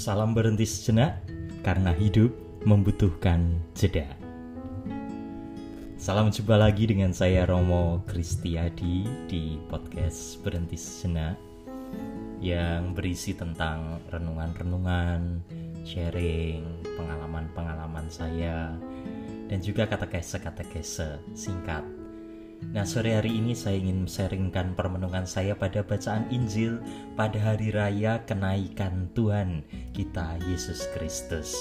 Salam berhenti sejenak karena hidup membutuhkan jeda. Salam jumpa lagi dengan saya Romo Kristiadi di podcast Berhenti Sejenak yang berisi tentang renungan-renungan, sharing, pengalaman-pengalaman saya, dan juga kata-kese-kata-kese singkat Nah sore hari ini saya ingin sharingkan permenungan saya pada bacaan Injil pada hari raya kenaikan Tuhan kita Yesus Kristus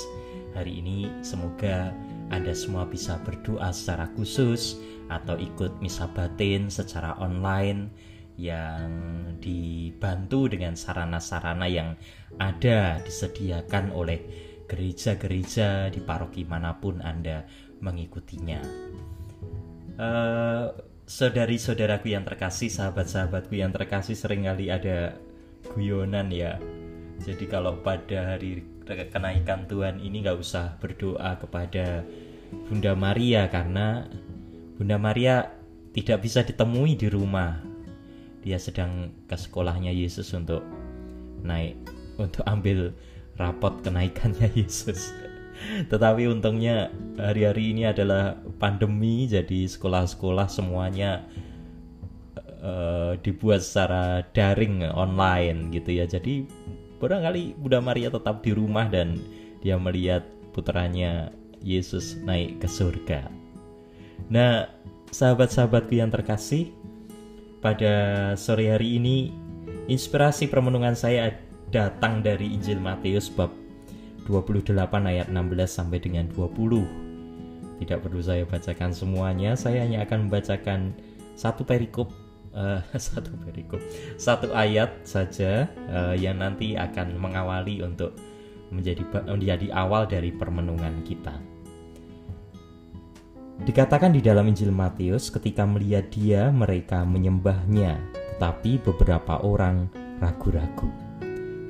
Hari ini semoga Anda semua bisa berdoa secara khusus atau ikut misa batin secara online yang dibantu dengan sarana-sarana yang ada disediakan oleh gereja-gereja di paroki mana pun Anda mengikutinya. Uh, saudari-saudaraku yang terkasih, sahabat-sahabatku yang terkasih sering kali ada guyonan ya. Jadi kalau pada hari kenaikan Tuhan ini nggak usah berdoa kepada Bunda Maria karena Bunda Maria tidak bisa ditemui di rumah. Dia sedang ke sekolahnya Yesus untuk naik untuk ambil rapot kenaikannya Yesus. Tetapi untungnya hari-hari ini adalah pandemi, jadi sekolah-sekolah semuanya uh, dibuat secara daring online gitu ya. Jadi barangkali Bunda Maria tetap di rumah dan dia melihat putranya Yesus naik ke surga. Nah, sahabat-sahabatku yang terkasih, pada sore hari ini inspirasi permenungan saya datang dari Injil Matius bab 28 ayat 16 sampai dengan 20. Tidak perlu saya bacakan semuanya, saya hanya akan membacakan satu perikop uh, satu perikop, satu ayat saja uh, yang nanti akan mengawali untuk menjadi menjadi awal dari permenungan kita. Dikatakan di dalam Injil Matius ketika melihat dia mereka menyembahnya, tetapi beberapa orang ragu-ragu.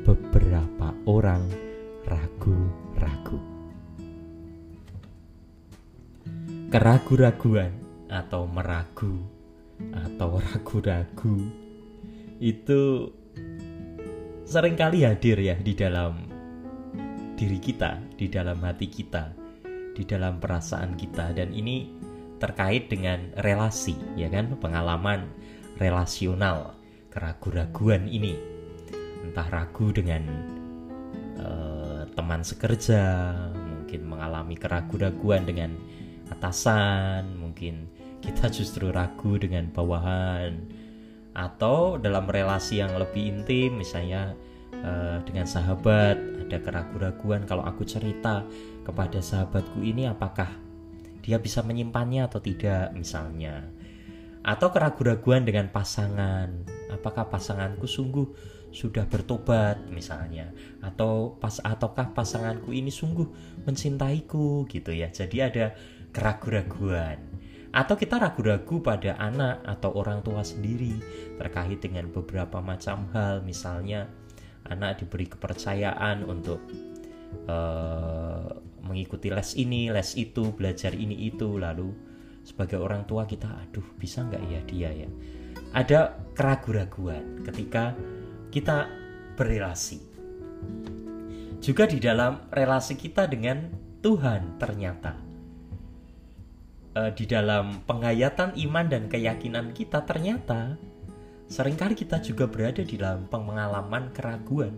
Beberapa orang ragu-ragu. Keragu-raguan atau meragu atau ragu-ragu itu sering kali hadir ya di dalam diri kita, di dalam hati kita, di dalam perasaan kita. Dan ini terkait dengan relasi ya kan? Pengalaman relasional keragu-raguan ini. Entah ragu dengan uh, teman sekerja, mungkin mengalami keraguan-raguan dengan atasan, mungkin kita justru ragu dengan bawahan, atau dalam relasi yang lebih intim, misalnya uh, dengan sahabat, ada keraguan-raguan kalau aku cerita kepada sahabatku ini apakah dia bisa menyimpannya atau tidak, misalnya, atau keraguan-raguan dengan pasangan, apakah pasanganku sungguh sudah bertobat misalnya. Atau pas ataukah pasanganku ini sungguh mencintaiku gitu ya. Jadi ada keraguan-raguan. Atau kita ragu-ragu pada anak atau orang tua sendiri terkait dengan beberapa macam hal. Misalnya anak diberi kepercayaan untuk uh, mengikuti les ini les itu belajar ini itu. Lalu sebagai orang tua kita aduh bisa nggak ya dia ya? Ada keraguan-raguan ketika kita berrelasi. Juga di dalam relasi kita dengan Tuhan ternyata e, di dalam penghayatan iman dan keyakinan kita ternyata sering kali kita juga berada di dalam pengalaman keraguan.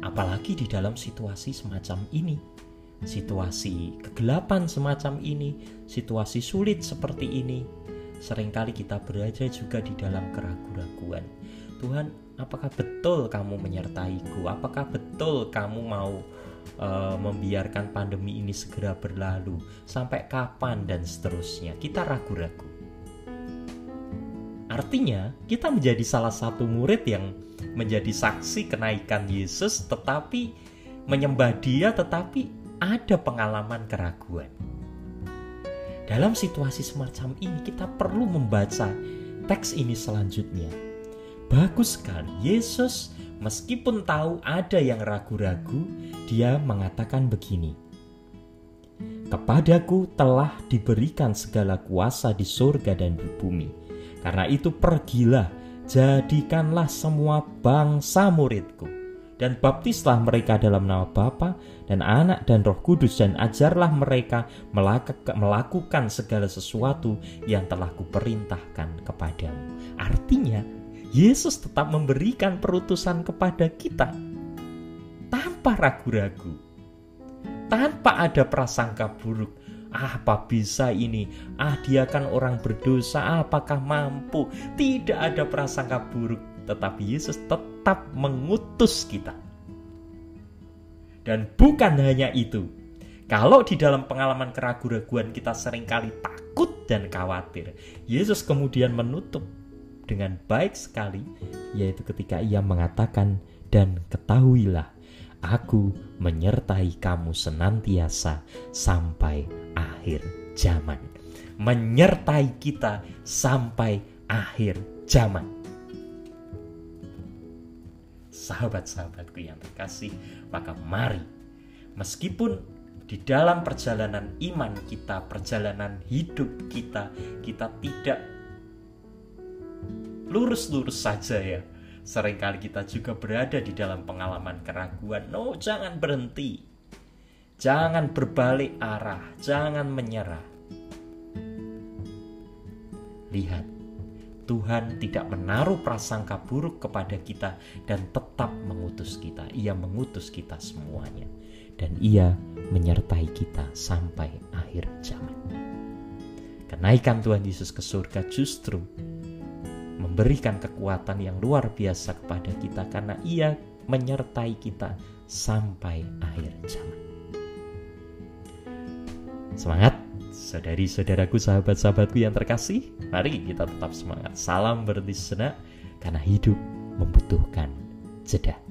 Apalagi di dalam situasi semacam ini. Situasi kegelapan semacam ini, situasi sulit seperti ini, sering kali kita berada juga di dalam keraguan-raguan Tuhan apakah betul kamu menyertaiku? Apakah betul kamu mau uh, membiarkan pandemi ini segera berlalu? Sampai kapan dan seterusnya? Kita ragu-ragu. Artinya kita menjadi salah satu murid yang menjadi saksi kenaikan Yesus tetapi menyembah dia tetapi ada pengalaman keraguan dalam situasi semacam ini kita perlu membaca teks ini selanjutnya Bagus sekali. Yesus meskipun tahu ada yang ragu-ragu, dia mengatakan begini. Kepadaku telah diberikan segala kuasa di surga dan di bumi. Karena itu pergilah, jadikanlah semua bangsa muridku. Dan baptislah mereka dalam nama Bapa dan Anak dan Roh Kudus dan ajarlah mereka melakukan segala sesuatu yang telah kuperintahkan kepadamu. Artinya, Yesus tetap memberikan perutusan kepada kita tanpa ragu-ragu. Tanpa ada prasangka buruk. Ah, apa bisa ini? Ah, dia kan orang berdosa. Apakah mampu? Tidak ada prasangka buruk tetapi Yesus tetap mengutus kita. Dan bukan hanya itu, kalau di dalam pengalaman keraguan-raguan kita sering kali takut dan khawatir, Yesus kemudian menutup dengan baik sekali, yaitu ketika ia mengatakan, "Dan ketahuilah, Aku menyertai kamu senantiasa sampai akhir zaman." Menyertai kita sampai akhir zaman sahabat-sahabatku yang terkasih, maka mari meskipun di dalam perjalanan iman kita, perjalanan hidup kita, kita tidak lurus-lurus saja ya. Seringkali kita juga berada di dalam pengalaman keraguan. No, jangan berhenti. Jangan berbalik arah, jangan menyerah. Lihat Tuhan tidak menaruh prasangka buruk kepada kita dan tetap mengutus kita. Ia mengutus kita semuanya dan ia menyertai kita sampai akhir zaman. Kenaikan Tuhan Yesus ke surga justru memberikan kekuatan yang luar biasa kepada kita karena ia menyertai kita sampai akhir zaman. Semangat! Saudari-saudaraku, sahabat-sahabatku yang terkasih, mari kita tetap semangat. Salam berhenti karena hidup membutuhkan jeda.